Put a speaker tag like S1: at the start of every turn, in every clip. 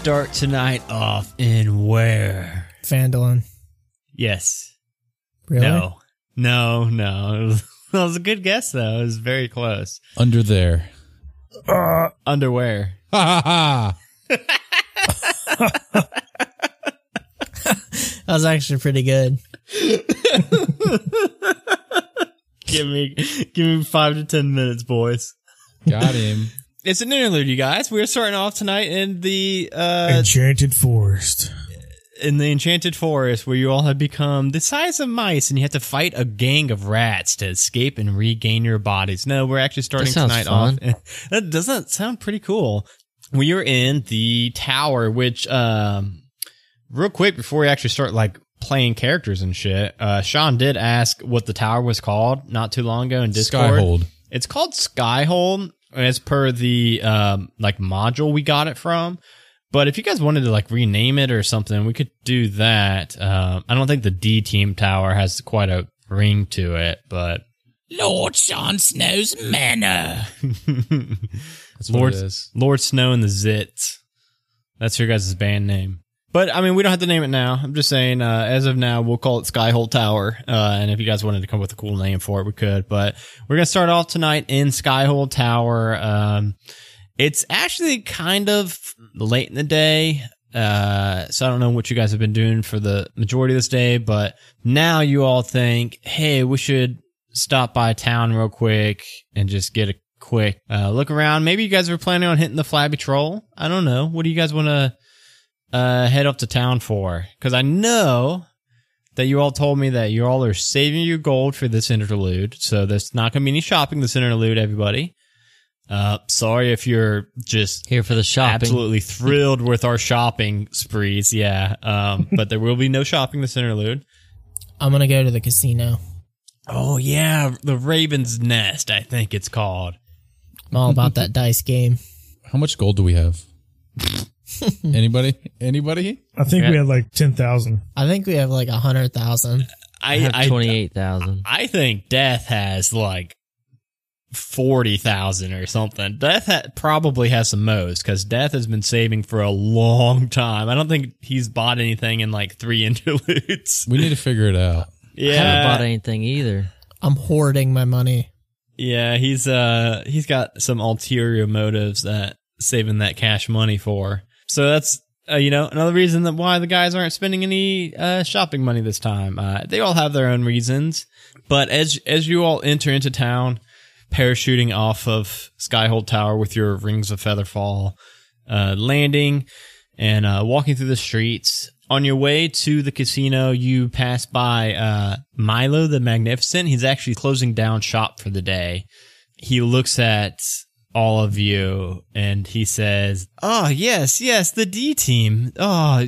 S1: We start tonight off in where?
S2: Phandalin.
S1: Yes.
S2: Really?
S1: No. No, no. It was, that was a good guess, though. It was very close.
S3: Under there.
S1: Uh, Underwear.
S3: Ha ha ha.
S2: That was actually pretty good.
S1: Give me, give me five to ten minutes, boys.
S3: Got him.
S1: It's an interlude, you guys. We're starting off tonight in the uh
S4: Enchanted Forest.
S1: in the enchanted forest where you all have become the size of mice and you have to fight a gang of rats to escape and regain your bodies. No, we're actually starting tonight
S5: fun.
S1: off. that doesn't sound pretty cool. We are in the tower, which um real quick before we actually start like playing characters and shit, uh Sean did ask what the tower was called not too long ago in Discord.
S3: Skyhold.
S1: It's called Skyhold as per the um like module we got it from. But if you guys wanted to like rename it or something, we could do that. Um, I don't think the D Team Tower has quite a ring to it, but
S5: Lord Sean Snow's manor.
S3: That's what
S1: Lord,
S3: it is.
S1: Lord Snow and the Zits. That's your guys' band name. But I mean, we don't have to name it now. I'm just saying, uh, as of now, we'll call it Skyhold Tower. Uh, and if you guys wanted to come up with a cool name for it, we could. But we're gonna start off tonight in Skyhold Tower. Um, it's actually kind of late in the day. Uh, so I don't know what you guys have been doing for the majority of this day, but now you all think, hey, we should stop by town real quick and just get a quick uh, look around. Maybe you guys were planning on hitting the Flabby Troll. I don't know. What do you guys want to uh, head up to town for? Because I know that you all told me that you all are saving your gold for this interlude. So there's not going to be any shopping this interlude, everybody. Uh, sorry if you're just
S5: Here for the shopping.
S1: absolutely thrilled with our shopping sprees. Yeah. Um, but there will be no shopping this interlude.
S2: I'm gonna go to the casino.
S1: Oh yeah, the Raven's Nest, I think it's called.
S2: I'm all about that dice game.
S3: How much gold do we have? Anybody? Anybody?
S4: I think
S5: Yeah.
S4: we had like 10,000.
S2: I think we have like a hundred thousand.
S1: I
S5: I have
S1: I,
S5: twenty eight thousand.
S1: I think Death has like forty thousand or something. Death ha- probably has the most because Death has been saving for a long time. I don't think he's bought anything in like three interludes.
S3: We need to figure it out.
S5: I haven't bought
S1: Yeah,
S5: anything either.
S2: I'm hoarding my money.
S1: yeah, he's uh he's got some ulterior motives that saving that cash money for. So that's uh, you know another reason that why the guys aren't spending any uh, shopping money this time. Uh, they all have their own reasons, but as as you all enter into town, parachuting off of Skyhold Tower with your rings of featherfall, uh, landing and uh, walking through the streets. On your way to the casino, you pass by uh, Milo the Magnificent. He's actually closing down shop for the day. He looks at all of you and he says, Oh, yes, yes, the D team. Oh,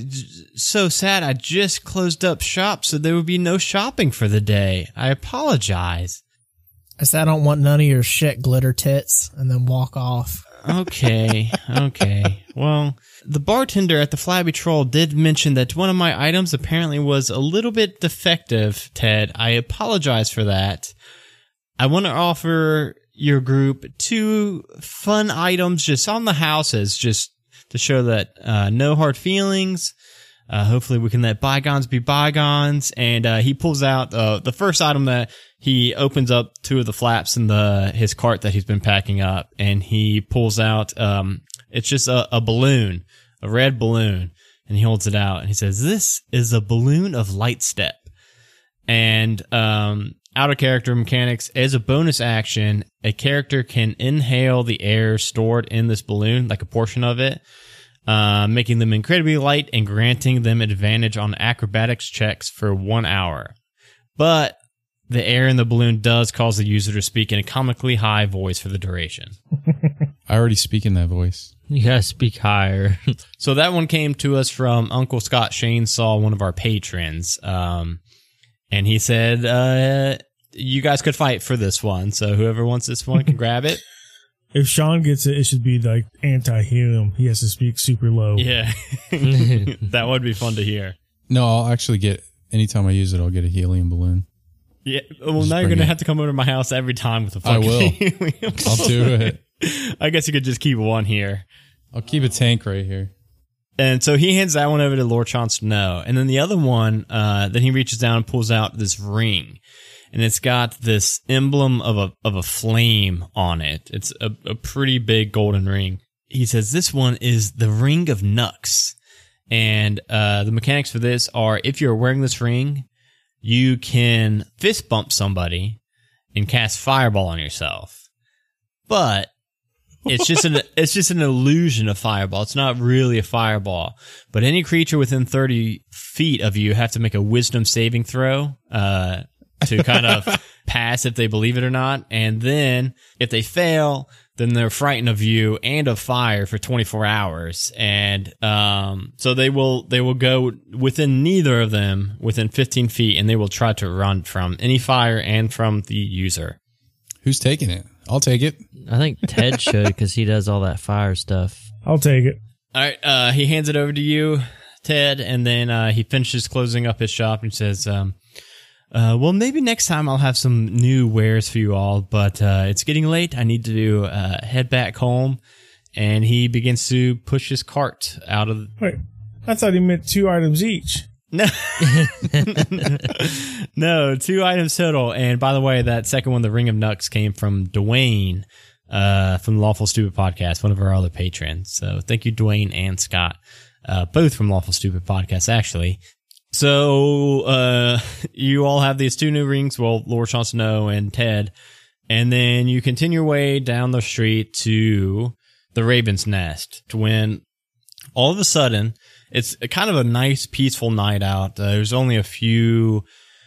S1: so sad. I just closed up shop, so there would be no shopping for the day. I apologize.
S2: I said I don't want none of your shit, glitter tits, and then walk off.
S1: Okay, okay. Well, the bartender at the Flabby Troll did mention that one of my items apparently was a little bit defective, Ted. I apologize for that. I want to offer your group two fun items just on the houses, just to show that uh, no hard feelings. Uh, hopefully, we can let bygones be bygones. And uh, he pulls out uh, the first item that he opens up two of the flaps in the his cart that he's been packing up, and he pulls out. Um, it's just a, a balloon, a red balloon, and he holds it out and he says, "This is a balloon of light step." And um, out of character mechanics, as a bonus action, a character can inhale the air stored in this balloon, like a portion of it, uh, making them incredibly light and granting them advantage on acrobatics checks for one hour. But the air in the balloon does cause the user to speak in a comically high voice for the duration.
S3: I already speak in that voice.
S5: You gotta speak higher.
S1: So that one came to us from Uncle Scott Shane Saw, one of our patrons. Um, and he said, uh, you guys could fight for this one. So whoever wants this one can grab it.
S4: If Sean gets it, it should be like anti helium. He has to speak super low.
S1: Yeah. that would be fun to hear.
S3: No, I'll actually get, anytime I use it, I'll get a helium balloon.
S1: Yeah. Well,
S3: Just
S1: now you're going to
S3: it.
S1: have to come over to my house every time with a
S3: I
S1: fucking
S3: will.
S1: helium
S3: I'll do it.
S1: I guess you could just keep one here.
S3: I'll keep a tank right here.
S1: And so he hands that one over to Lord Jon. And then the other one, uh, then he reaches down and pulls out this ring. And it's got this emblem of a, of a flame on it. It's a, a pretty big golden ring. He says this one is the Ring of Nux. And, uh, the mechanics for this are if you're wearing this ring, you can fist bump somebody and cast fireball on yourself. But it's just an it's just an illusion of fireball. It's not really a fireball. But any creature within thirty feet of you have to make a wisdom saving throw uh, to kind of pass if they believe it or not. And then if they fail, then they're frightened of you and of fire for 24 hours. And um, so they will they will go within neither of them within 15 feet, and they will try to run from any fire and from the user.
S3: Who's taking it? I'll take it.
S5: I think Ted should because he does all that fire stuff.
S4: I'll take it.
S1: All right, uh, he hands it over to you, Ted, and then uh, he finishes closing up his shop and says, um, uh, "Well, maybe next time I'll have some new wares for you all, but uh, it's getting late. I need to uh, head back home." And he begins to push his cart out of.
S4: Wait, I thought he meant two items each.
S1: No, no, two items total. And by the way, that second one, the Ring of Nux, came from Dwayne uh, from the Lawful Stupid podcast, one of our other patrons. So thank you, Dwayne and Scott, uh, both from Lawful Stupid podcast, actually. So uh, you all have these two new rings. Well, Lord Snow and Ted, and then you continue your way down the street to the Raven's Nest. To when all of a sudden it's kind of a nice, peaceful night out. Uh, there's only a few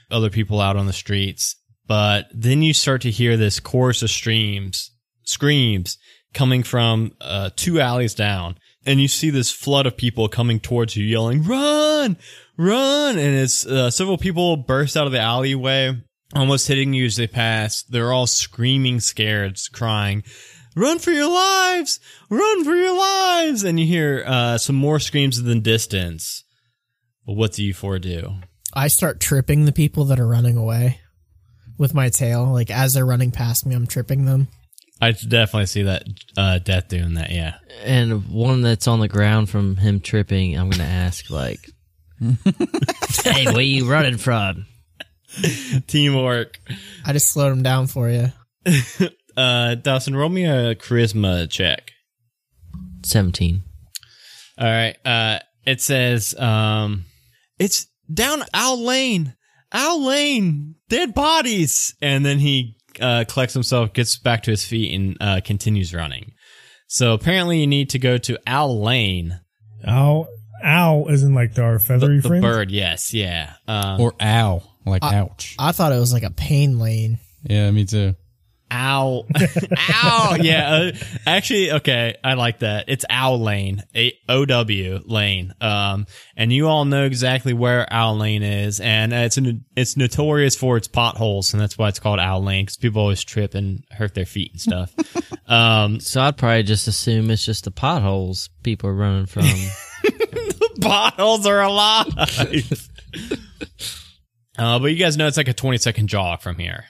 S1: other people out on the streets, but then you start to hear this chorus of streams, screams coming from uh, two alleys down, and you see this flood of people coming towards you, yelling, "Run, run!" And it's uh, several people burst out of the alleyway, almost hitting you as they pass. They're all screaming, scared, crying run for your lives, run for your lives. And you hear uh, some more screams in the distance. Well, what do you four do?
S2: I start tripping the people that are running away with my tail. Like as they're running past me, I'm tripping them.
S1: I definitely see that uh, Death doing that, yeah.
S5: And one that's on the ground from him tripping, I'm gonna ask like, "Hey, where you running from?"
S1: Teamwork.
S2: I just slowed him down for you.
S1: Uh, Dawson, roll me a charisma check.
S5: Seventeen.
S1: All right. Uh, it says, um, it's down Owl Lane, Owl Lane, dead bodies. And then he, uh, collects himself, gets back to his feet and, uh, continues running. So apparently you need to go to Owl Lane.
S4: Owl, owl isn't like our
S1: The,
S4: feathery
S1: the
S4: friend.
S1: bird, yes, yeah. Um,
S3: Or owl, Like ouch.
S2: I thought it was like a pain lane.
S3: Yeah, me too.
S1: Ow. Ow. Yeah. Uh, actually, okay. I like that. It's Owl Lane. A- O-W Lane. Um, and you all know exactly where Owl Lane is. And uh, it's, an, it's notorious for its potholes. And that's why it's called Owl Lane because people always trip and hurt their feet and stuff. um,
S5: So I'd probably just assume it's just the potholes people are running from.
S1: The potholes are alive. uh, but you guys know it's like a 20 second jog from here.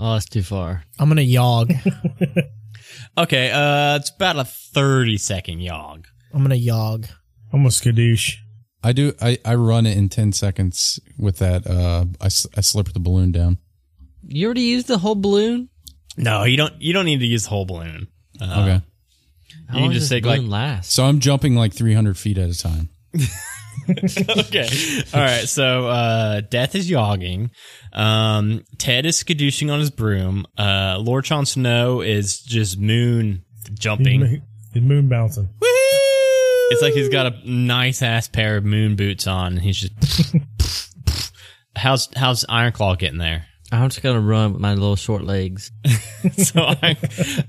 S5: Oh, that's too far.
S2: I'm gonna yog.
S1: Okay. Uh, it's about a 30 second jog.
S2: I'm gonna yog.
S4: I'm a skadoosh.
S3: I do. I, I run it in 10 seconds with that. Uh, I, I slip the balloon down.
S5: You already used the whole balloon.
S1: No, you don't, you don't need to use the whole balloon. Uh,
S3: Okay.
S5: How
S1: You can
S5: long
S1: just
S5: does
S1: take,
S5: balloon
S1: like-
S5: last?
S3: So I'm jumping like 300 feet at a time.
S1: okay. All right. So, uh, Death is yogging. Um, Ted is skadooshing on his broom. Uh, Lord Jon Snow is just moon jumping.
S4: mo- he's moon bouncing.
S1: It's like he's got a nice ass pair of moon boots on and he's just, how's, how's Ironclaw getting there?
S5: I'm just gonna run with my little short legs.
S1: so I,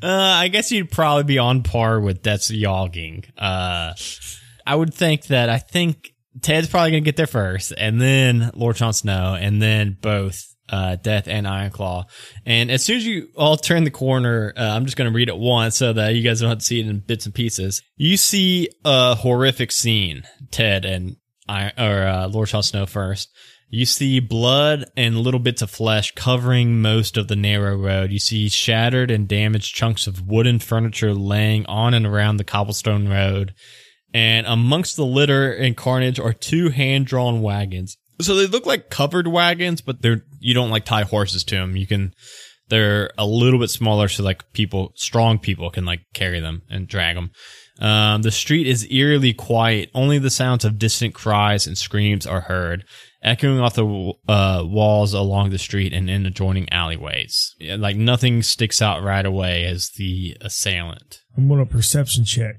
S1: uh, I guess you'd probably be on par with Death's yogging. Uh, I would think that I think Ted's probably gonna get there first, and then Lord Jon Snow, and then both uh, Death and Ironclaw. And as soon as you all turn the corner, uh, I'm just gonna read it once so that you guys don't have to see it in bits and pieces. You see a horrific scene, Ted and I, or uh, Lord Jon Snow first. You see blood and little bits of flesh covering most of the narrow road. You see shattered and damaged chunks of wooden furniture laying on and around the cobblestone road. And amongst the litter and carnage are two hand drawn wagons. So they look like covered wagons, but they're, you don't like tie horses to them. You can, they're a little bit smaller. So like people, strong people can like carry them and drag them. Um, the street is eerily quiet. Only the sounds of distant cries and screams are heard, echoing off the uh, walls along the street and in adjoining alleyways. Like nothing sticks out right away as the assailant.
S4: I'm on a perception check.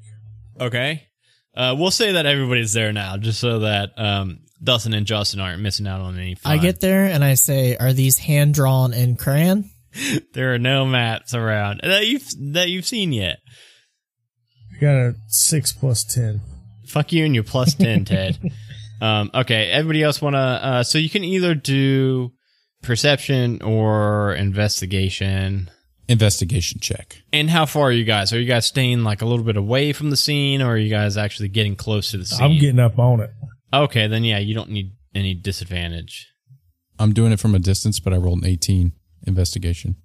S1: Okay. Uh, we'll say that everybody's there now, just so that um, Dustin and Justin aren't missing out on any fun.
S2: I get there and I say, "Are these hand drawn in crayon?"
S1: there are no maps around that you've that you've seen yet.
S4: I got a six plus ten.
S1: Fuck you and your plus 10, Ted. Um, okay, everybody else want to, uh, so you can either do perception or investigation.
S3: Investigation check.
S1: And how far are you guys? Are you guys staying like a little bit away from the scene or are you guys actually getting close to the scene?
S4: I'm getting up on it.
S1: okay, then yeah, you don't need any disadvantage.
S3: I'm doing it from a distance, but I rolled an 18 investigation.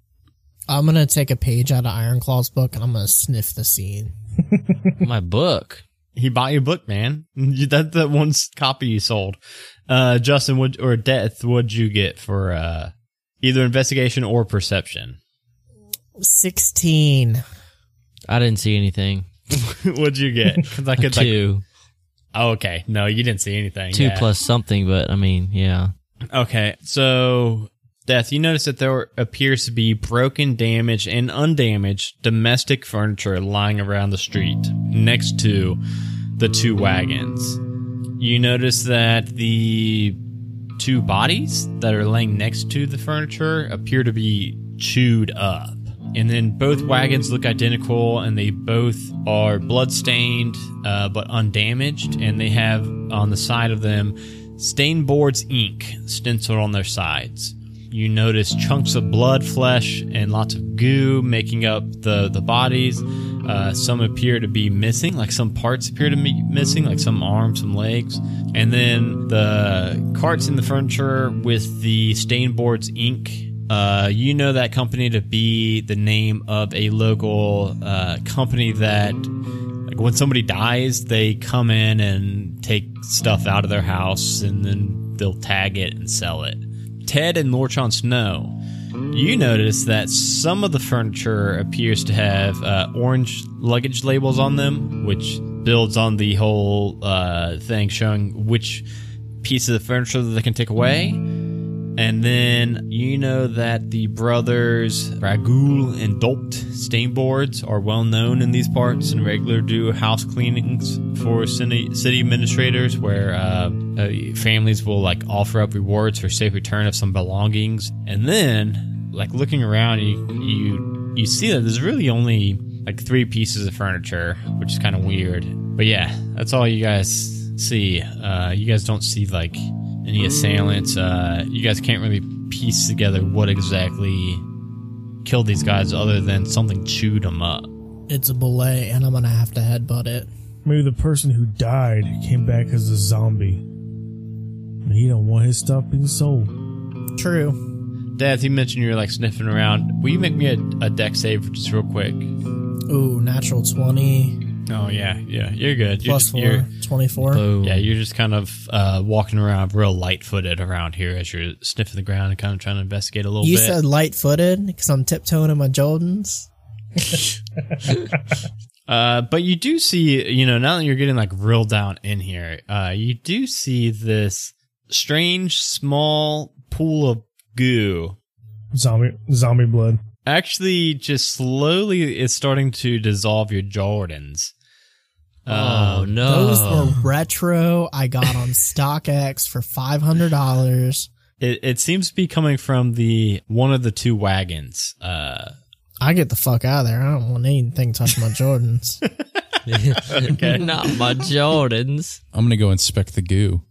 S2: I'm gonna take a page out of Ironclaw's book and I'm gonna sniff the scene.
S5: My book.
S1: He bought you a book, man. That's the one copy you sold. Uh, Justin, would or Death, what'd you get for uh, either investigation or perception?
S2: Sixteen.
S5: I didn't see anything.
S1: what'd you get? Because I could like,
S5: Two.
S1: oh, okay, no, you didn't see anything.
S5: Two
S1: Yeah.
S5: plus something, but I mean, yeah.
S1: Okay, so Death, you notice that there appears to be broken, damaged, and undamaged domestic furniture lying around the street next to the two wagons. You notice that the two bodies that are laying next to the furniture appear to be chewed up. And then both wagons look identical and they both are bloodstained uh, but undamaged. And they have on the side of them stain boards ink stenciled on their sides. You notice chunks of blood, flesh, and lots of goo making up the, the bodies. Uh, some appear to be missing, like some parts appear to be missing, like some arms, some legs. And then the carts in the furniture with the stain boards ink uh, you know that company to be the name of a local uh, company that, like, when somebody dies, they come in and take stuff out of their house and then they'll tag it and sell it. Ted and Lorchon Snow, you notice that some of the furniture appears to have uh, orange luggage labels on them, which builds on the whole uh, thing showing which piece of furniture that they can take away. And then you know that the brothers Ragul and Dolt stainboards are well known in these parts and regular do house cleanings for city, city administrators where uh, uh, families will like offer up rewards for safe return of some belongings. And then, like looking around, you you you see that there's really only like three pieces of furniture, which is kind of weird. But yeah, that's all you guys see. Uh, you guys don't see like any assailants. Uh, you guys can't really piece together what exactly killed these guys other than something chewed them up.
S2: It's a belay, and I'm gonna have to headbutt it.
S4: Maybe the person who died came back as a zombie. And he don't want his stuff being sold.
S2: True.
S1: Dad, you mentioned you were like sniffing around. Will you make me a, a dex save just real quick?
S2: Ooh, natural 20
S1: Oh yeah, yeah, you're good. You're
S2: plus 4,
S1: you're-
S2: 24.
S5: Boom.
S1: yeah, you're just kind of uh, walking around real light footed around here as you're sniffing the ground and kind of trying to investigate a little
S2: You
S1: bit.
S2: said light footed because I'm tiptoeing in my Jordans.
S1: Uh, but you do see, you know, now that you're getting like real down in here, uh, you do see this strange small pool of goo
S4: Zombie zombie blood.
S1: actually just slowly is starting to dissolve your Jordans.
S5: Oh
S1: Um,
S5: no!
S2: Those were retro. I got on StockX for $500.
S1: it, it seems to be coming from the one of the two wagons. Uh,
S2: I get the fuck out of there. I don't want anything touch my Jordans.
S5: Not my Jordans.
S3: I'm gonna go inspect the goo.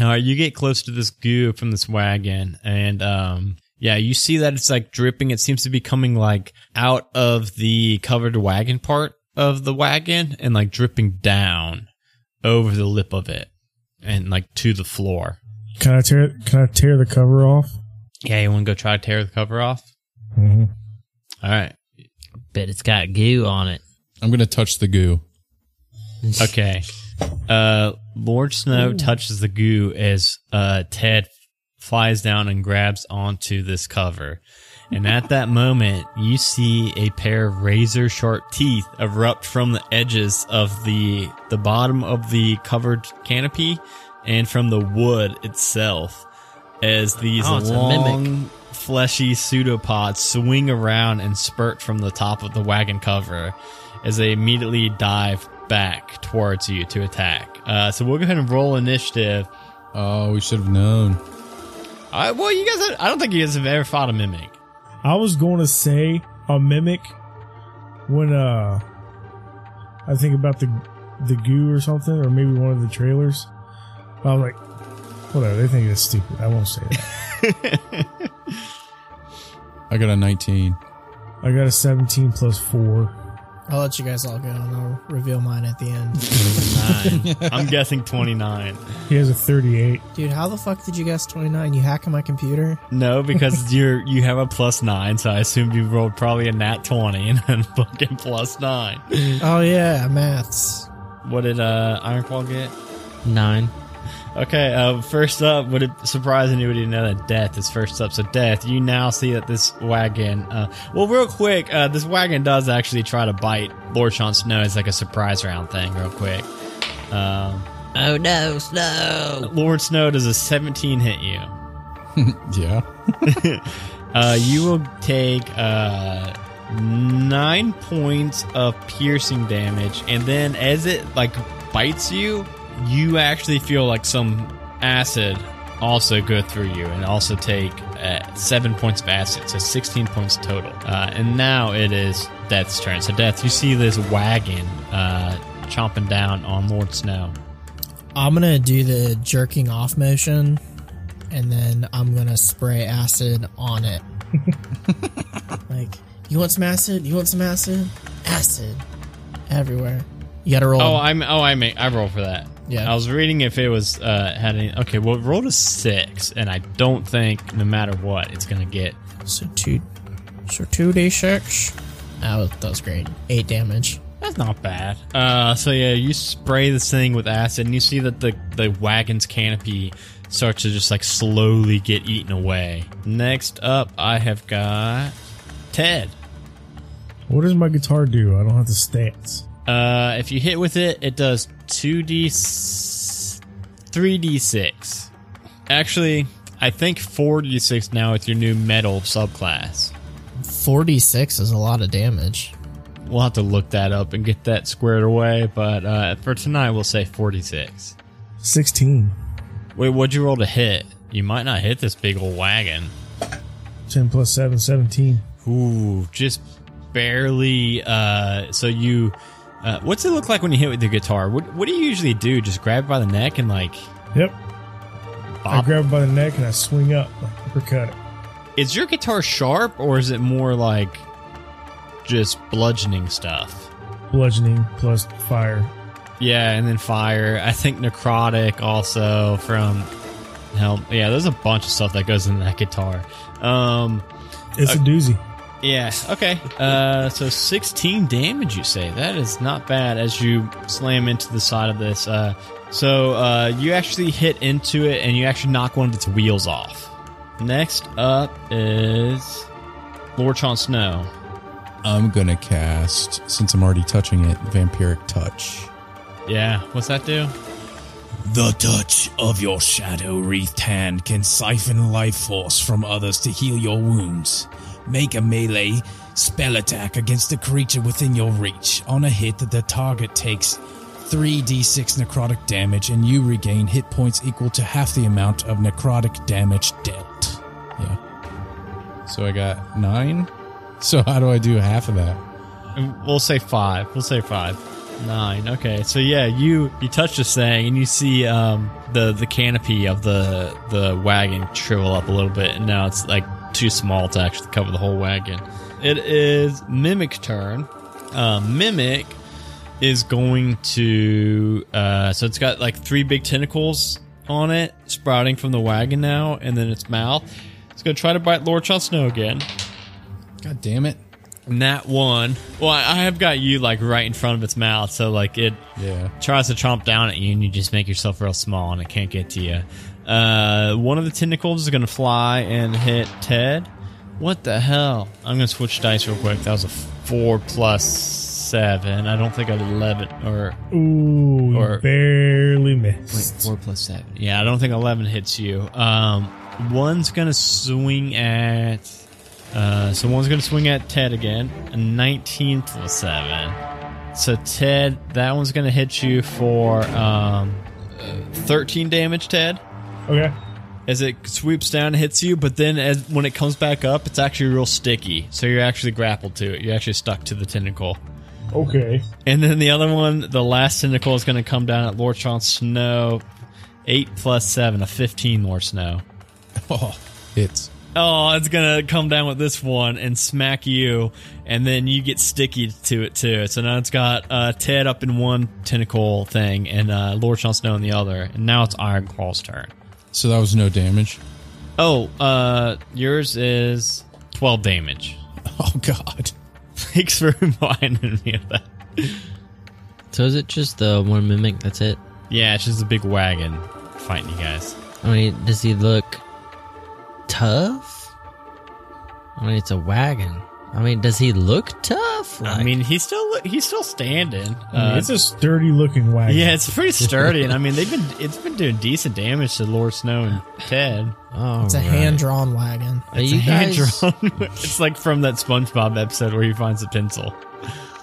S1: Uh, you get close to this goo from this wagon, and um, yeah, you see that it's like dripping. It seems to be coming like out of the covered wagon part of the wagon and like dripping down over the lip of it and like to the floor.
S4: Can I tear can I tear the cover off?
S1: Yeah, you want to go try to tear the cover off?
S4: hmm
S1: All right.
S5: Bet it's got goo on it.
S3: I'm gonna touch the goo.
S1: Okay. Uh, Lord Snow touches the goo as uh, Ted flies down and grabs onto this cover. And at that moment, you see a pair of razor sharp teeth erupt from the edges of the the bottom of the covered canopy and from the wood itself as these
S5: Oh, it's a mimic.
S1: long fleshy pseudopods swing around and spurt from the top of the wagon cover as they immediately dive back towards you to attack. Uh, so we'll go ahead and roll initiative.
S3: Oh, we should have known.
S1: I, well, you guys, have, I don't think you guys have ever fought a mimic.
S4: I was going to say a mimic when uh I think about the the goo or something, or maybe one of the trailers. I was like, whatever. They think it's stupid. I won't say that.
S3: I got a 19.
S4: I got a 17 plus four.
S2: I'll let you guys all go and I'll reveal mine at the end.
S1: Nine. I'm guessing 29.
S4: He has a 38.
S2: Dude, how the fuck did you guess 29? You hacking my computer?
S1: No, because you're you have a plus nine, so I assumed you rolled probably a nat 20 and then fucking plus nine.
S2: Oh yeah, maths.
S1: What did uh Ironclaw get?
S5: Nine.
S1: Okay, uh, first up, would it surprise anybody to know that Death is first up? So, Death, you now see that this wagon, uh, well, real quick, uh, this wagon does actually try to bite Lord Sean Snow as like a surprise round thing, real quick. Um,
S5: Oh no, Snow!
S1: Lord Snow does a 17 hit you.
S3: Yeah.
S1: Uh, you will take uh, nine points of piercing damage, and then as it like bites you, you actually feel like some acid also go through you, and also take uh, seven points of acid, so sixteen points total. Uh, and now it is Death's turn. So Death, you see this wagon uh, chomping down on Lord Snow.
S2: I'm gonna do the jerking off motion, and then I'm gonna spray acid on it. like, you want some acid? You want some acid? Acid everywhere. You gotta roll.
S1: Oh, I'm oh I make I roll for that.
S2: Yeah.
S1: I was reading if it was uh had any okay, well roll a six, and I don't think no matter what it's gonna get.
S2: so two, so two d six. That was, that was great. Eight damage.
S1: That's not bad. Uh so yeah, you spray this thing with acid and you see that the the wagon's canopy starts to just like slowly get eaten away. Next up I have got Ted.
S4: What does my guitar do? I don't have the stats.
S1: Uh, if you hit with it, it does 2d, 3d6. Actually, I think 4d6 now with your new metal subclass.
S2: Forty six is a lot of damage.
S1: We'll have to look that up and get that squared away, but uh, for tonight, we'll say 46.
S4: 16.
S1: Wait, what'd you roll to hit? You might not hit this big old wagon.
S4: 10 plus 7, 17.
S1: Ooh, just barely. Uh, so you. Uh, what's it look like when you hit with the guitar? What, what do you usually do? Just grab it by the neck and like
S4: Yep. I grab it by the neck and I swing up, like uppercut it.
S1: Is your guitar sharp or is it more like just bludgeoning stuff?
S4: Bludgeoning plus fire.
S1: Yeah, and then fire. I think necrotic also from help. Yeah, there's a bunch of stuff that goes in that guitar. Um,
S4: It's a doozy.
S1: Yeah, okay. Uh, so 16 damage, you say? That is not bad as you slam into the side of this. Uh, so uh, you actually hit into it and you actually knock one of its wheels off. Next up is Lord Chon Snow.
S3: I'm going to cast, since I'm already touching it, Vampiric Touch.
S1: Yeah, what's that do?
S6: The touch of your shadow wreathed hand can siphon life force from others to heal your wounds. Make a melee spell attack against a creature within your reach. On a hit, the target takes 3d6 necrotic damage and you regain hit points equal to half the amount of necrotic damage dealt.
S3: Yeah. So I got nine. So how do I do half of that?
S1: We'll say five. We'll say five. Nine. Okay. So yeah, you you touch this thing and you see um the the canopy of the the wagon shrivel up a little bit, and now it's like too small to actually cover the whole wagon. It is Mimic turn. Uh, Mimic is going to uh so it's got like three big tentacles on it sprouting from the wagon now and then its mouth it's gonna try to bite lord Jon snow again
S3: God damn it.
S1: Nat one. Well, I I have got you like right in front of its mouth, so like it
S3: Yeah.
S1: tries to chomp down at you, and you just make yourself real small, and it can't get to you. Uh, one of the tentacles is gonna fly and hit Ted. What the hell? I'm gonna switch dice real quick. That was a four plus seven. I don't think an eleven or
S4: Ooh,
S1: Or-
S4: barely missed.
S1: four plus seven. Yeah, I don't think eleven hits you. Um, one's gonna swing at. Uh, so one's gonna swing at Ted again. A 19 plus seven. So Ted, that one's gonna hit you for um, uh, 13 damage. Ted,
S4: Okay.
S1: as it sweeps down and hits you, but then as when it comes back up, it's actually real sticky. So you're actually grappled to it. You're actually stuck to the tentacle.
S4: Okay.
S1: And then the other one, the last tentacle is going to come down at Lord Sean Snow. 8 plus 7, a 15 more snow.
S3: Oh, it's
S1: Oh, it's going to come down with this one and smack you, and then you get sticky to it too. So now it's got uh, Ted up in one tentacle thing and uh, Lord Sean Snow in the other. And now it's Ironclaw's turn.
S3: So that was no damage.
S1: Oh, uh, yours is 12 damage.
S3: Oh God.
S1: Thanks for reminding me of that.
S5: So is it just the one mimic? That's it.
S1: Yeah, it's just a big wagon fighting you guys.
S5: I mean, does he look tough? I mean, it's a wagon. I mean, does he look tough?
S1: I mean, he's still he's still standing.
S4: I mean,
S1: Uh,
S4: it's a sturdy looking wagon.
S1: yeah, it's pretty sturdy, and I mean they've been it's been doing decent damage to Lord Snow and Ted.
S5: All
S2: It's a
S5: right.
S2: hand drawn wagon.
S5: Are
S1: It's
S5: you
S1: a hand
S5: guys,
S1: drawn. it's like from that SpongeBob episode where he finds the pencil.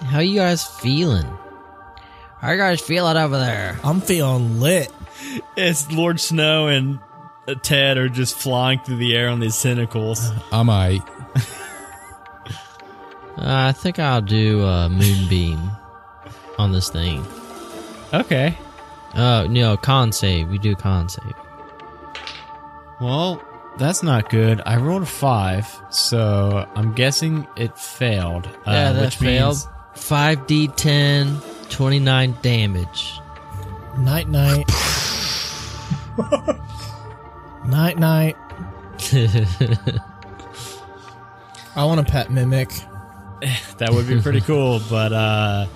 S5: how you guys feeling? How you guys feeling over there?
S2: I'm feeling lit.
S1: It's Lord Snow and uh, Ted are just flying through the air on these tentacles.
S3: I'm I.
S5: Uh, I think I'll do uh, moonbeam on this thing.
S1: Okay.
S5: Oh no, con save. We do con save.
S1: Well, that's not good. I rolled a five, so I'm guessing it failed. uh,
S5: yeah, that
S1: which
S5: failed.
S1: means-
S5: 5d10, 29 damage.
S2: Night night. night night. I want a pet mimic.
S1: that would be pretty cool. But uh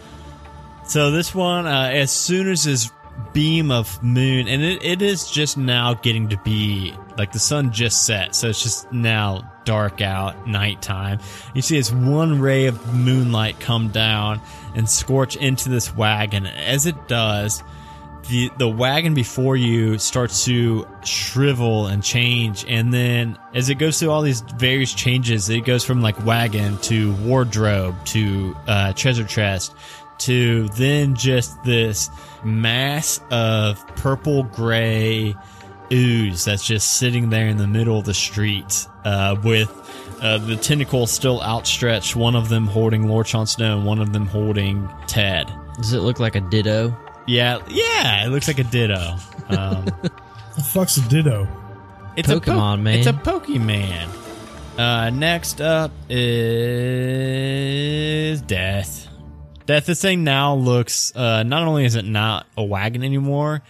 S1: so this one, uh, as soon as this beam of moon, and it, it is just now getting to be like the sun just set, so it's just now dark out, nighttime. You see this one ray of moonlight come down and scorch into this wagon. As it does, the the wagon before you starts to shrivel and change and then as it goes through all these various changes it goes from like wagon to wardrobe to uh, treasure chest to then just this mass of purple gray ooze that's just sitting there in the middle of the street uh, with uh, the tentacles still outstretched one of them holding lord Jon Snow and one of them holding ted
S5: Does it look like a ditto?
S1: Yeah, yeah, it looks like a ditto. Um,
S4: The fuck's a ditto?
S1: it's a
S5: Pokemon, man.
S1: It's a Pokemon. Uh, next up is Death. Death. This thing now looks. Uh, not only is it not a wagon anymore,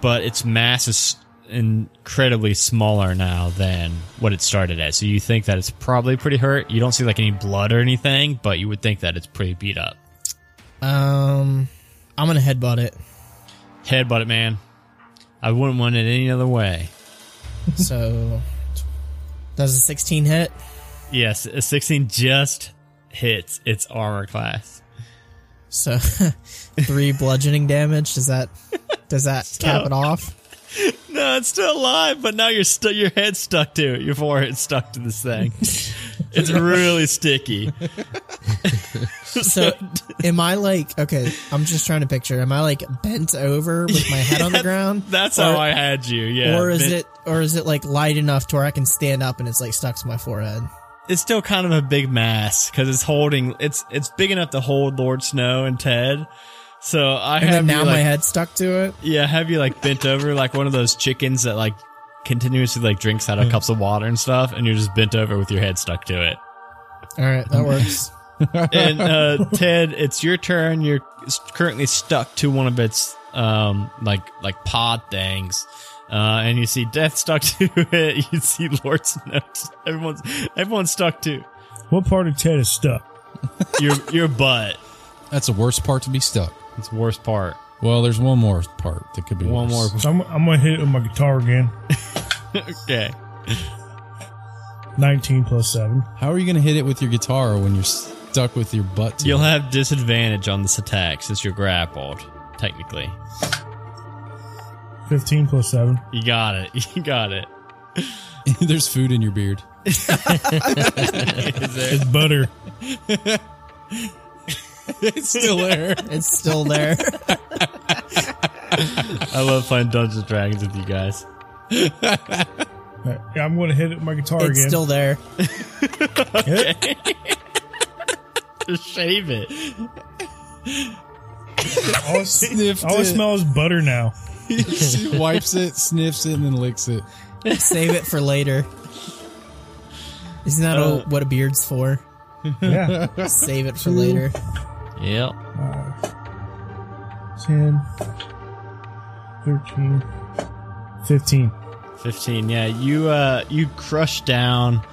S1: but its mass is incredibly smaller now than what it started as. So you think that it's probably pretty hurt. You don't see like any blood or anything, but you would think that it's pretty beat up.
S2: Um, I'm gonna headbutt it.
S1: Headbutt it, man. I wouldn't want it any other way.
S2: So, does a 16 hit?
S1: Yes, a 16 just hits its armor class.
S2: So, three bludgeoning damage. Does that does that cap it off?
S1: No, it's still alive, but now you're stu- your head's stuck to it. Your forehead's stuck to this thing. It's really sticky.
S2: So, am I like okay? I'm just trying to picture. Am I like bent over with my head on the ground?
S1: That's
S2: Or-
S1: how I had you. Yeah.
S2: or is
S1: But
S2: it or is it like light enough to where I can stand up and it's like stuck to my forehead?
S1: It's still kind of a big mass because it's holding. It's it's big enough to hold Lord Snow and Ted. So I
S2: And
S1: have
S2: now
S1: you
S2: my head stuck to it.
S1: yeah, have you like bent over like one of those chickens that like continuously like drinks out of cups of water and stuff, and you're just bent over with your head stuck to it.
S2: All right, that works.
S1: and uh, Ted, it's your turn. You're currently stuck to one of its um like like pod things. Uh, and you see Death stuck to it. You see Lord Snow. Everyone's everyone's stuck to.
S4: What part of Ted is stuck?
S1: your your butt.
S3: That's the worst part to be stuck.
S1: It's the worst part.
S3: Well, there's one more part that could be
S1: One
S3: worse.
S1: more.
S4: So I'm, I'm gonna hit it with my guitar again.
S1: Okay.
S4: 19 plus 7.
S3: How are you going to hit it with your guitar when you're stuck with your butt? To
S1: You'll
S3: it?
S1: have disadvantage on this attack since you're grappled. Technically,
S4: 15 plus 7.
S1: you got it. You got it.
S3: there's food in your beard.
S4: It's butter.
S3: it's still there.
S2: It's still there.
S1: I love playing Dungeons and Dragons with you guys.
S4: Alright, Yeah, I'm gonna hit it with my guitar
S2: it's
S4: again.
S2: still there.
S4: Hit.
S1: Just shave it.
S4: All, I-
S3: Sniffed
S4: all I
S3: it.
S4: smell is butter now.
S3: she wipes it, sniffs it, and then licks it.
S2: Save it for later. Isn't that
S1: Uh,
S2: a- what a beard's for?
S4: Yeah.
S2: Save it for later.
S5: Yep.
S4: 10, 13, 15.
S1: 15 yeah you uh you crush down.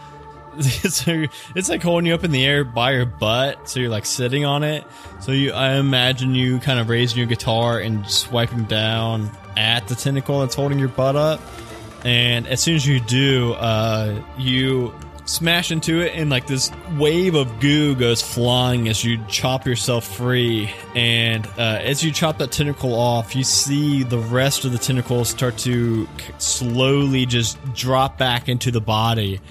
S1: So it's like holding you up in the air by your butt so you're like sitting on it. So you i imagine you kind of raising your guitar and swiping down at the tentacle that's holding your butt up. And as soon as you do uh you smash into it and like this wave of goo goes flying as you chop yourself free and uh, as you chop that tentacle off you see the rest of the tentacles start to slowly just drop back into the body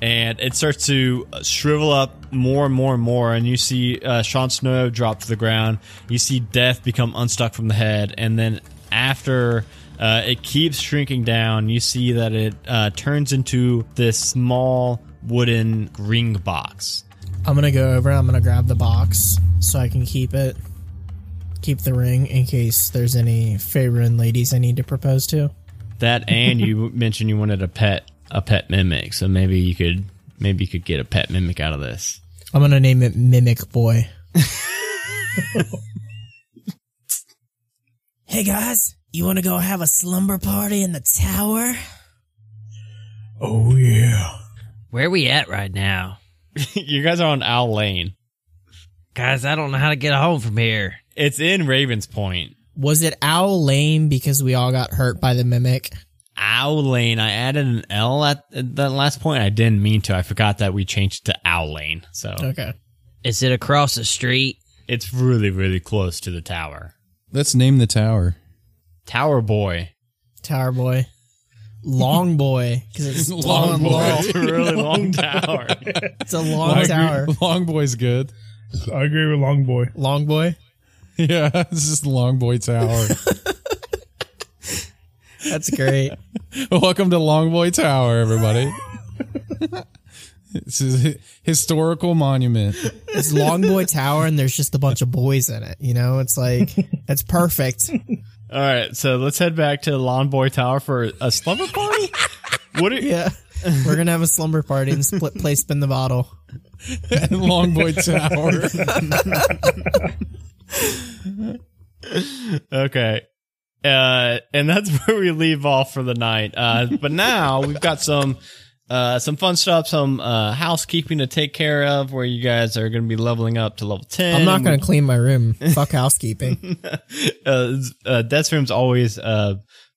S1: and it starts to shrivel up more and more and more and you see uh, Sean Snow drop to the ground you see death become unstuck from the head and then after uh, it keeps shrinking down. You see that it uh, turns into this small wooden ring box.
S2: I'm gonna go over. I'm gonna grab the box so I can keep it, keep the ring in case there's any favorite ladies I need to propose to.
S1: That and you mentioned you wanted a pet, a pet mimic. So maybe you could, maybe you could get a pet mimic out of this.
S2: I'm gonna name it Mimic Boy. hey guys, you want to go have a slumber party in the tower?
S4: Oh, yeah.
S5: Where we at right now?
S1: you guys are on Owl Lane.
S5: Guys, I don't know how to get home from here.
S1: It's in Ravens Point.
S2: Was it Owl Lane because we all got hurt by the Mimic?
S1: Owl Lane. I added an L at the last point. I didn't mean to. I forgot that we changed to Owl Lane. So
S2: Okay.
S5: Is it across the street?
S1: it's really, really close to the tower.
S3: Let's name the tower.
S1: Tower Boy.
S2: Tower Boy. Long Boy because it's long,
S3: Boy.
S2: long.
S1: It's a really long tower.
S2: It's a long
S3: I agree.
S2: tower.
S3: Long boy's good.
S4: I agree with Long Boy.
S2: Long Boy.
S3: Yeah, this is the Long Boy Tower.
S2: That's great.
S3: Welcome to Long Boy Tower, everybody. This is a historical monument.
S2: It's Long Boy Tower, and there's just a bunch of boys in it. You know, it's like it's perfect.
S1: All right, so let's head back to Lawn Boy Tower for a slumber party. what are
S2: Yeah, we're gonna have a slumber party and split play spin the bottle.
S3: Long Boy Tower.
S1: Okay. Uh, and that's where we leave off for the night. Uh, but now we've got some, uh, some fun stuff, some, uh, housekeeping to take care of where you guys are going to be leveling up to level 10.
S2: I'm not gonna clean my room. Fuck housekeeping.
S1: uh, uh, Death's room's always, uh,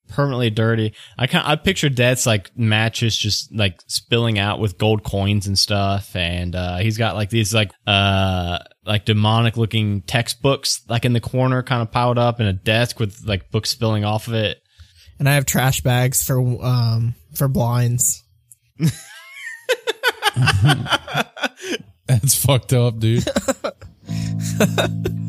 S1: permanently dirty. I kind I picture Death's like matches just like spilling out with gold coins and stuff. And, uh, he's got like these like, uh, like demonic looking textbooks like in the corner kind of piled up in a desk with like books spilling off of it.
S2: And I have trash bags for um for blinds.
S3: That's fucked up, dude.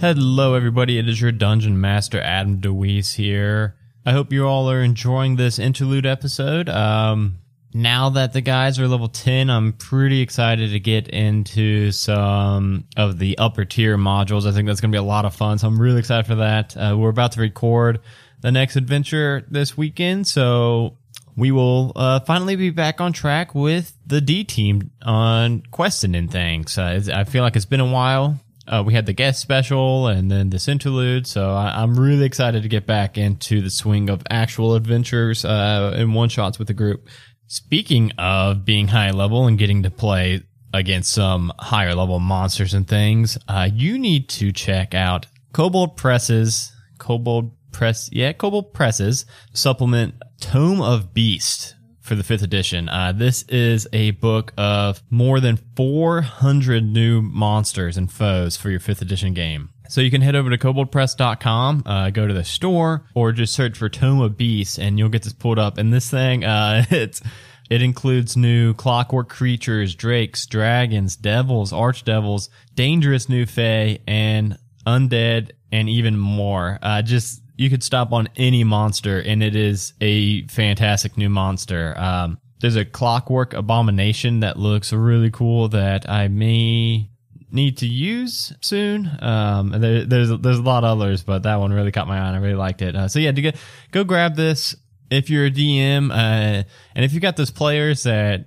S1: Hello, everybody. It is your Dungeon Master, Adam DeWeese here. I hope you all are enjoying this interlude episode. Um, now that the guys are level 10, I'm pretty excited to get into some of the upper tier modules. I think that's going to be a lot of fun. So I'm really excited for that. Uh, we're about to record the next adventure this weekend. So we will uh, finally be back on track with the D team on questing and things. Uh, I feel like it's been a while. Uh, we had the guest special and then this interlude, so I, I'm really excited to get back into the swing of actual adventures uh, one shots with the group. Speaking of being high level and getting to play against some higher level monsters and things, uh, you need to check out Kobold Presses, Kobold Press, yeah, Kobold Presses supplement Tome of Beast for the fifth edition. Uh, this is a book of more than 400 new monsters and foes for your fifth edition game. So you can head over to koboldpress.com, uh, go to the store, or just search for Tome of Beasts, and you'll get this pulled up. And this thing, uh, it's it includes new clockwork creatures, drakes, dragons, devils, archdevils, dangerous new fae, and undead, and even more. Uh, just you could stop on any monster, and it is a fantastic new monster. Um, there's a clockwork abomination that looks really cool that I may need to use soon. Um, and there, there's there's a lot of others, but that one really caught my eye. I really liked it. Uh, so yeah, to go go grab this if you're a DM, uh, and if you've got those players that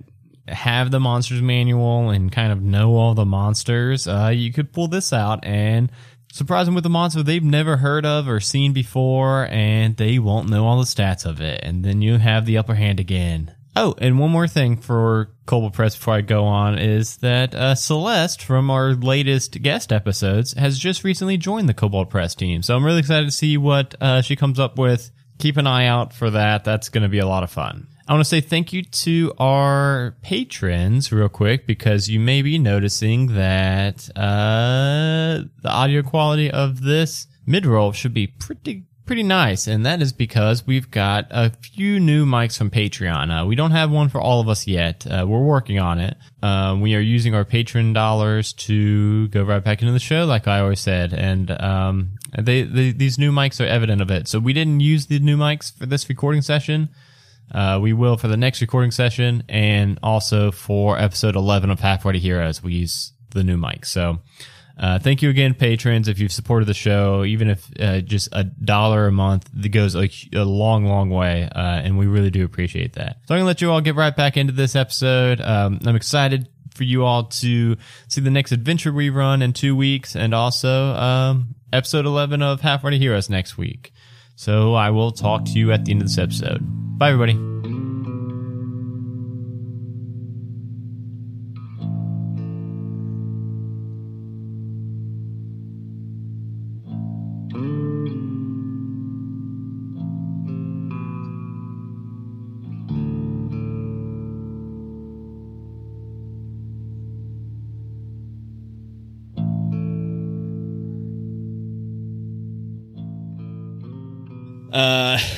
S1: have the monsters manual and kind of know all the monsters, uh, you could pull this out and surprise them with a monster they've never heard of or seen before, and they won't know all the stats of it, and then you have the upper hand again. Oh, and one more thing for Kobold Press before I go on is that uh, Celeste from our latest guest episodes has just recently joined the Kobold Press team. So I'm really excited to see what uh, she comes up with. Keep an eye out for that. That's going to be a lot of fun. I want to say thank you to our patrons real quick because you may be noticing that uh, the audio quality of this mid roll should be pretty pretty nice, and that is because we've got a few new mics from Patreon. Uh, we don't have one for all of us yet. Uh, we're working on it. Um, we are using our patron dollars to go right back into the show, like I always said, and um, they, they these new mics are evident of it. So we didn't use the new mics for this recording session. Uh, we will for the next recording session and also for episode 11 of Halfway to Heroes. We use the new mic. So, uh, thank you again, patrons, if you've supported the show, even if uh, just a dollar a month, that goes a, a long, long way. Uh, and we really do appreciate that. So I'm going to let you all get right back into this episode. Um, I'm excited for you all to see the next adventure we run in two weeks and also um, episode 11 of Halfway to Heroes next week. So I will talk to you at the end of this episode. Bye, everybody.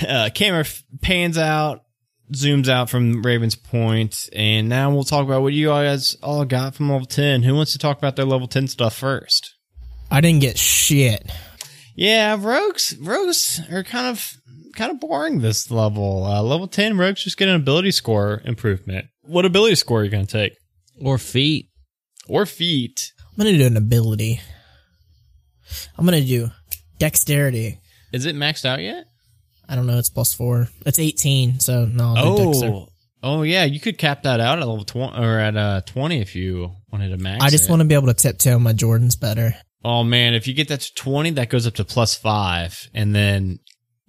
S1: Uh, camera pans out, zooms out from Raven's Point, and now we'll talk about what you guys all got from level 10. Who wants to talk about their level 10 stuff first?
S2: I didn't get shit.
S1: Yeah, rogues, rogues are kind of, kind of boring this level. Uh, level 10 rogues just get an ability score improvement. What ability score are you going to take?
S5: Or feat.
S1: Or feat?
S2: I'm gonna do an ability. I'm gonna do dexterity.
S1: Is it maxed out yet?
S2: I don't know. It's plus four. It's 18. So no. I'll do dexter.
S1: Oh, oh yeah, you could cap that out at level 20 or at uh, 20 if you wanted to max
S2: I just
S1: it.
S2: want to be able to tiptoe my Jordans better.
S1: Oh man, if you get that to 20, that goes up to plus five. And then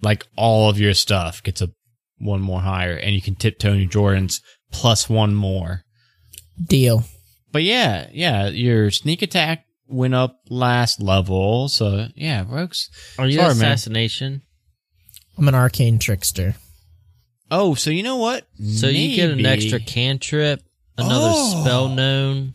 S1: like all of your stuff gets a one more higher and you can tiptoe your Jordans plus one more.
S2: Deal.
S1: But yeah, yeah, your sneak attack went up last level. So yeah, Rogues.
S5: Are you
S1: Sorry, man.
S5: Assassination?
S2: I'm an arcane trickster.
S1: Oh, so you know what?
S5: So you get an
S1: Maybe-
S5: extra cantrip, another
S1: Oh.
S5: spell known,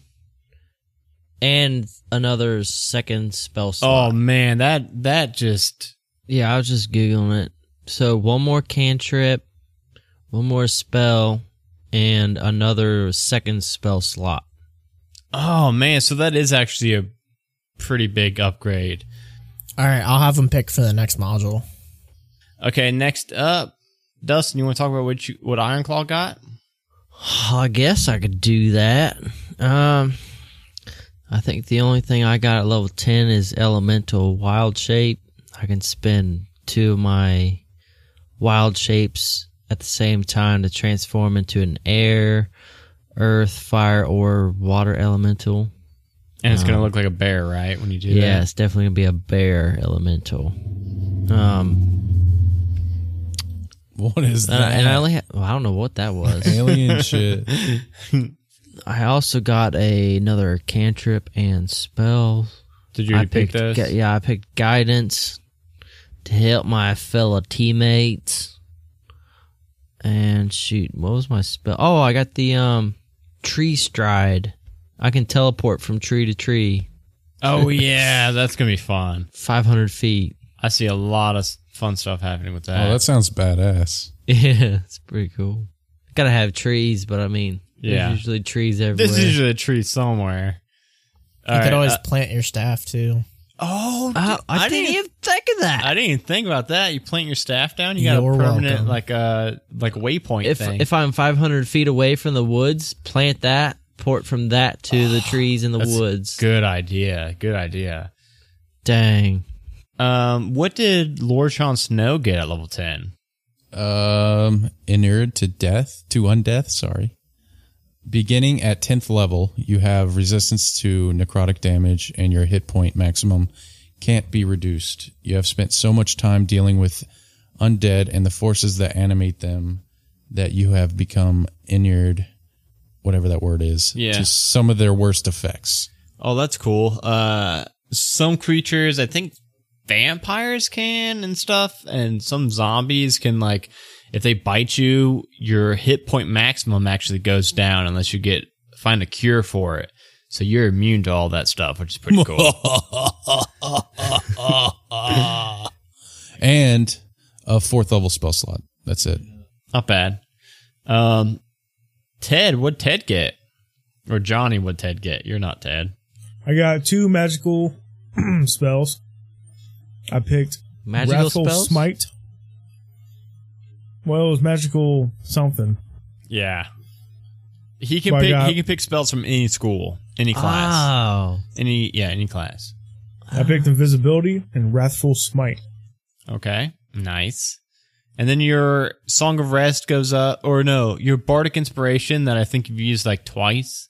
S5: and another second spell slot.
S1: Oh man, that that just
S5: yeah, I was just googling it. So one more cantrip, one more spell, and another second spell slot.
S1: Oh man, so that is actually a pretty big upgrade.
S2: All right. I'll have them pick for the next module.
S1: Okay, next up, Dustin, you want to talk about what you what Ironclaw got?
S5: I guess I could do that. Um, I think the only thing I got at level 10 is elemental wild shape. I can spend two of my wild shapes at the same time to transform into an air, earth, fire, or water elemental.
S1: And it's gonna look like a bear, right? When you do
S5: Yeah,
S1: that.
S5: it's definitely gonna be a bear elemental. Um,
S3: What is
S5: and I,
S3: that?
S5: and I only ha- well, I don't know what that was.
S3: Alien shit.
S5: I also got a, another cantrip and spell.
S1: Did you
S5: I
S1: pick those?
S5: gu- yeah, I picked guidance to help my fellow teammates. And shoot, what was my spell? Oh, I got the um tree stride. I can teleport from tree to tree,
S1: Oh yeah, that's gonna be fun.
S5: five hundred feet.
S1: I see a lot of fun stuff happening with that.
S3: Oh, that sounds badass.
S5: Yeah, it's pretty cool. Gotta have trees, but I mean,
S1: Yeah.
S5: there's usually trees everywhere.
S1: There's usually a tree somewhere.
S2: You
S1: All
S2: could always
S1: uh,
S2: plant your staff too.
S1: oh,
S5: Oh,
S1: dude,
S5: I, didn't even think of that.
S1: I didn't even think about that. You plant your staff down. You got
S2: You're
S1: a permanent
S2: welcome.
S1: like uh like waypoint
S5: if
S1: thing.
S5: if I'm 500 feet away from the woods, plant that, port from that to the trees in the
S1: that's
S5: woods.
S1: Good idea. Good idea.
S5: Dang.
S1: Um, what did Lord Sean Snow get at level ten?
S3: Um, inured to death, to undeath, sorry. Beginning at 10th level, you have resistance to necrotic damage and your hit point maximum can't be reduced. You have spent so much time dealing with undead and the forces that animate them that you have become inured, whatever that word is,
S1: Yeah.
S3: to some of their worst effects.
S1: Oh, that's cool. Uh, some creatures, I think vampires can and stuff, and some zombies can like, if they bite you, your hit point maximum actually goes down unless you get find a cure for it. So you're immune to all that stuff, which is pretty cool.
S3: And a fourth level spell slot. That's it.
S1: Not bad. Um, Ted, what'd Ted get? Or Johnny, what'd Ted get? You're not Ted.
S4: I got two magical spells. I picked
S5: Magical
S4: Wrathful
S5: spells?
S4: Smite. Well, it was magical something.
S1: Yeah. He can
S4: So I
S1: pick.
S4: got-
S1: he can pick spells from any school, any class,
S5: Oh.
S1: any yeah, any class.
S4: I picked Invisibility and Wrathful Smite.
S1: Okay, nice. And then your Song of Rest goes up, or no, your Bardic Inspiration that I think you've used like twice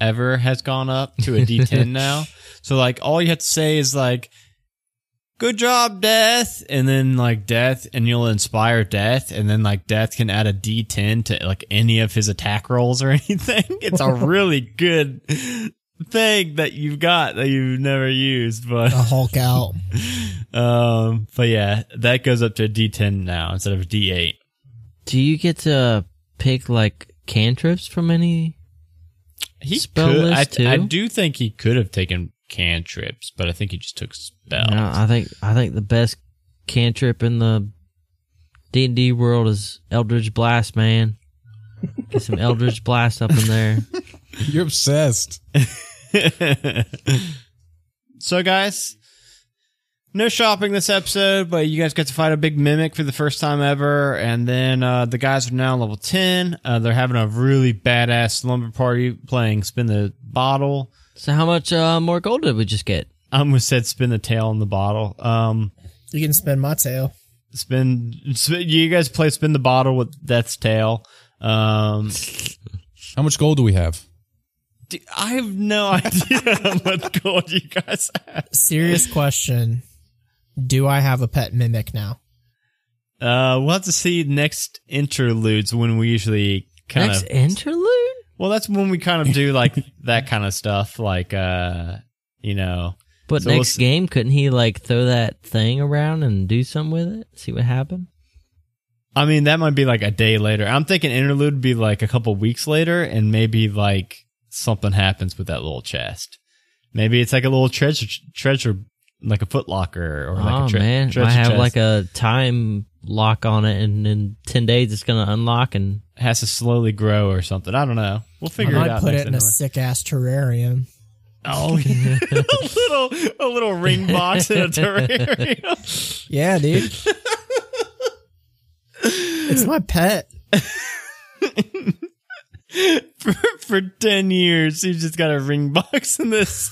S1: ever has gone up to a D10 now. So like all you have to say is like, "Good job, Death," and then like Death, and you'll inspire Death, and then like Death can add a D10 to like any of his attack rolls or anything. It's a really good thing that you've got that you've never used, but
S2: A Hulk out.
S1: um, but yeah, that goes up to a D10 now instead of a D8.
S5: Do you get to pick like cantrips from any?
S1: He
S5: Spell
S1: could. I,
S5: list, too?
S1: I do think he could have taken cantrips, but I think he just took spells.
S5: No, I think I think the best cantrip in the D and D world is Eldritch Blast, man. Get some Eldritch Blast up in there.
S3: You're obsessed.
S1: so, guys, no shopping this episode, but you guys got to fight a big mimic for the first time ever, and then uh, the guys are now level ten. Uh, they're having a really badass slumber party playing spin the bottle.
S5: So how much uh, more gold did we just get?
S1: I almost said spin the tail in the bottle. Um,
S2: You can spin my tail.
S1: spin, spin you guys play spin the bottle with Death's tail. Um,
S3: How much gold do we have?
S1: I have no idea how much gold you guys have.
S2: Serious question. Do I have a pet mimic now?
S1: Uh, we'll have to see next interludes when we usually kind
S5: Next
S1: of.
S5: interlude?
S1: Well, that's when we kind of do like that kind of stuff, like uh, you know.
S5: But
S1: So we'll
S5: next game, couldn't he like throw that thing around and do something with it? See what happened?
S1: I mean, that might be like a day later. I'm thinking interlude would be like a couple weeks later, and maybe like something happens with that little chest. Maybe it's like a little treasure, treasure, like a footlocker or like
S5: oh
S1: a tre-
S5: man,
S1: treasure
S5: I have
S1: chest.
S5: like a time lock on it, and in ten days it's gonna unlock. And
S1: has to slowly grow or something. I don't know. We'll
S2: I
S1: figure it
S2: might
S1: out.
S2: put
S1: next
S2: it in a
S1: anyway.
S2: sick ass terrarium.
S1: Oh, yeah. a little a little ring box in a terrarium.
S2: Yeah, dude. it's my pet.
S1: for, for 10 years, he's just got a ring box in this.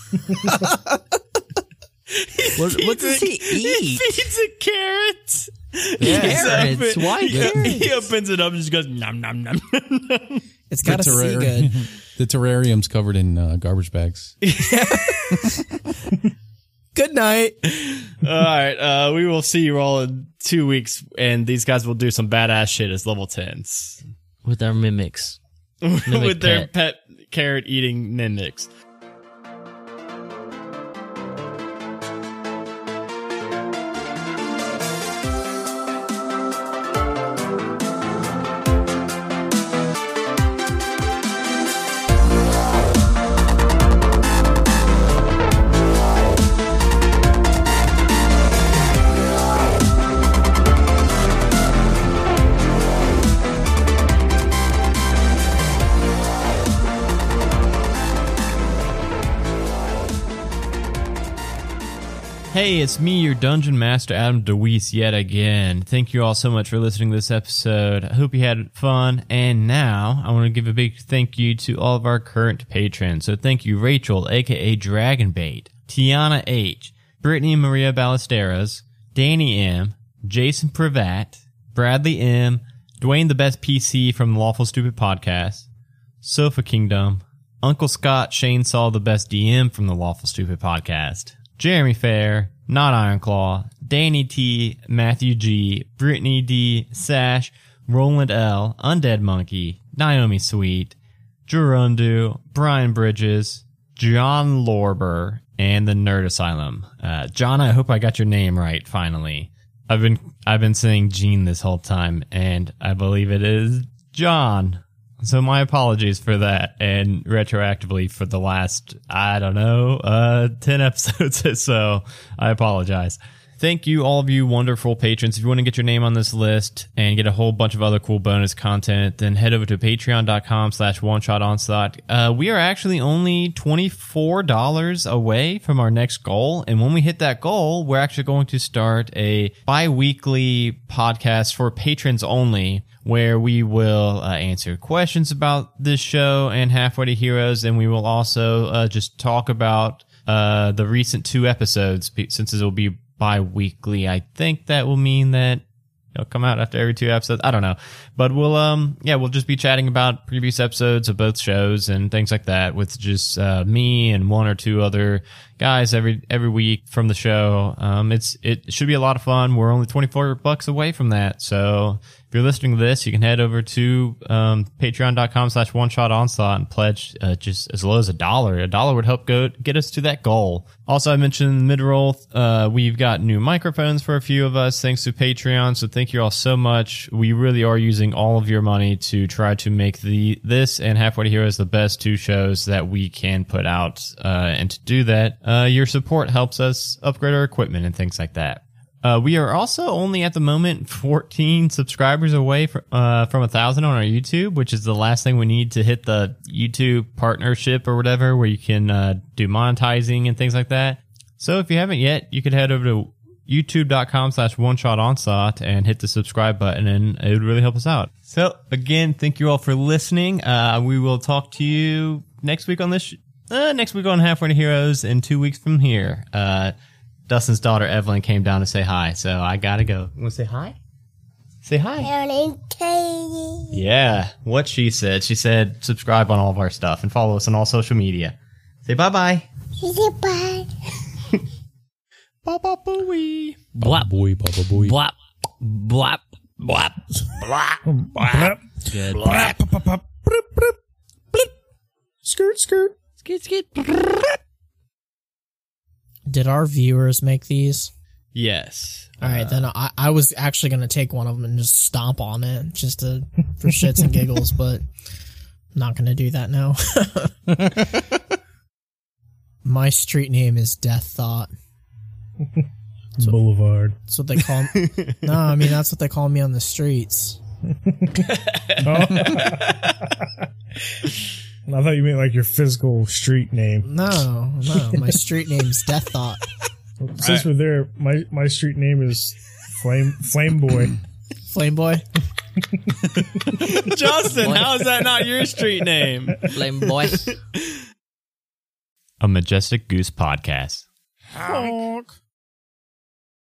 S5: What, what does he
S1: He
S5: eat?
S1: feeds a carrot.
S5: Carrots?
S1: He
S5: Why
S1: he,
S5: carrots?
S1: he opens it up and just goes, nom, nom, nom, nom, nom.
S2: It's got to see good.
S3: the terrarium's covered in uh, garbage bags.
S2: Good night.
S1: All right. Uh, we will see you all in two weeks, and these guys will do some badass shit as level 10s
S5: With our mimics.
S1: with their
S5: pet.
S1: pet carrot eating mimics. Hey, it's me, your Dungeon Master, Adam DeWeese, yet again. Thank you all so much for listening to this episode. I hope you had fun. And now I want to give a big thank you to all of our current patrons. So thank you, Rachel, aka Dragonbait, Tiana H, Brittany Maria Ballesteros, Danny M, Jason Pravat, Bradley M, Dwayne the Best PC from the Lawful Stupid Podcast, Sofa Kingdom, Uncle Scott Shane Saw the Best DM from the Lawful Stupid Podcast, Jeremy Fair, Not Ironclaw, Danny T, Matthew G, Brittany D, Sash, Roland L, Undead Monkey, Naomi Sweet, Gerundu, Brian Bridges, John Lorber, and the Nerd Asylum. Uh, John, I hope I got your name right finally. I've been I've been saying Gene this whole time, and I believe it is John. So my apologies for that, and retroactively for the last I don't know uh ten episodes or so. I apologize. Thank you, all of you wonderful patrons. If you want to get your name on this list and get a whole bunch of other cool bonus content, then head over to patreon.com slash one shot onslaught. Uh, we are actually only $24 away from our next goal. And when we hit that goal, we're actually going to start a bi-weekly podcast for patrons only where we will uh, answer questions about this show and Halfway to Heroes. And we will also uh, just talk about uh, the recent two episodes since it will be bi-weekly. I think that will mean that it'll come out after every two episodes. I don't know, but we'll um yeah we'll just be chatting about previous episodes of both shows and things like that with just uh, me and one or two other guys every every week from the show. Um, it's it should be a lot of fun. We're only twenty four bucks away from that, so if you're listening to this, you can head over to um, patreon.com slash one shot onslaught and pledge uh, just as low as a dollar. A dollar would help go get us to that goal. Also, I mentioned mid roll. Uh, we've got new microphones for a few of us thanks to Patreon. So thank you all so much. We really are using all of your money to try to make the this and Halfway to Heroes the best two shows that we can put out. Uh, and to do that, uh, your support helps us upgrade our equipment and things like that. Uh, we are also only at the moment 14 subscribers away fr- uh, from a thousand on our YouTube, which is the last thing we need to hit the YouTube partnership or whatever, where you can uh, do monetizing and things like that. So if you haven't yet, you could head over to youtube.com slash one shot onslaught and hit the subscribe button and it would really help us out. So again, thank you all for listening. Uh, we will talk to you next week on this, uh, next week on Halfway to Heroes and two weeks from here. Uh, Dustin's daughter Evelyn came down to say hi, so I gotta go. You wanna say hi? Say hi. Yeah, what she said. She said subscribe on all of our stuff and follow us on all social media. Say bye bye. Bye bye booey.
S5: Blap,
S3: Boy, Baba boy.
S5: blap, blap, blap.
S4: Blap,
S5: Good.
S4: blap, pop, pop, pop, bloop, bloop, bloop. Skirt, skirt.
S5: Skid, skid.
S2: Did our viewers make these?
S1: Yes.
S2: All right, uh, then I, I was actually gonna take one of them and just stomp on it, just to for shits and giggles, but I'm not gonna do that now. My street name is Death Thought.
S4: Boulevard.
S2: That's what they call. no, I mean that's what they call me on the streets. Oh.
S4: I thought you meant like your physical street name.
S2: No, no, my street name's Death Thought.
S4: Since we're there, my my street name is Flame Flame Boy.
S2: Flame Boy.
S1: Justin, how is that not your street name?
S5: Flame boy.
S1: A Majestic Goose podcast.
S4: Honk.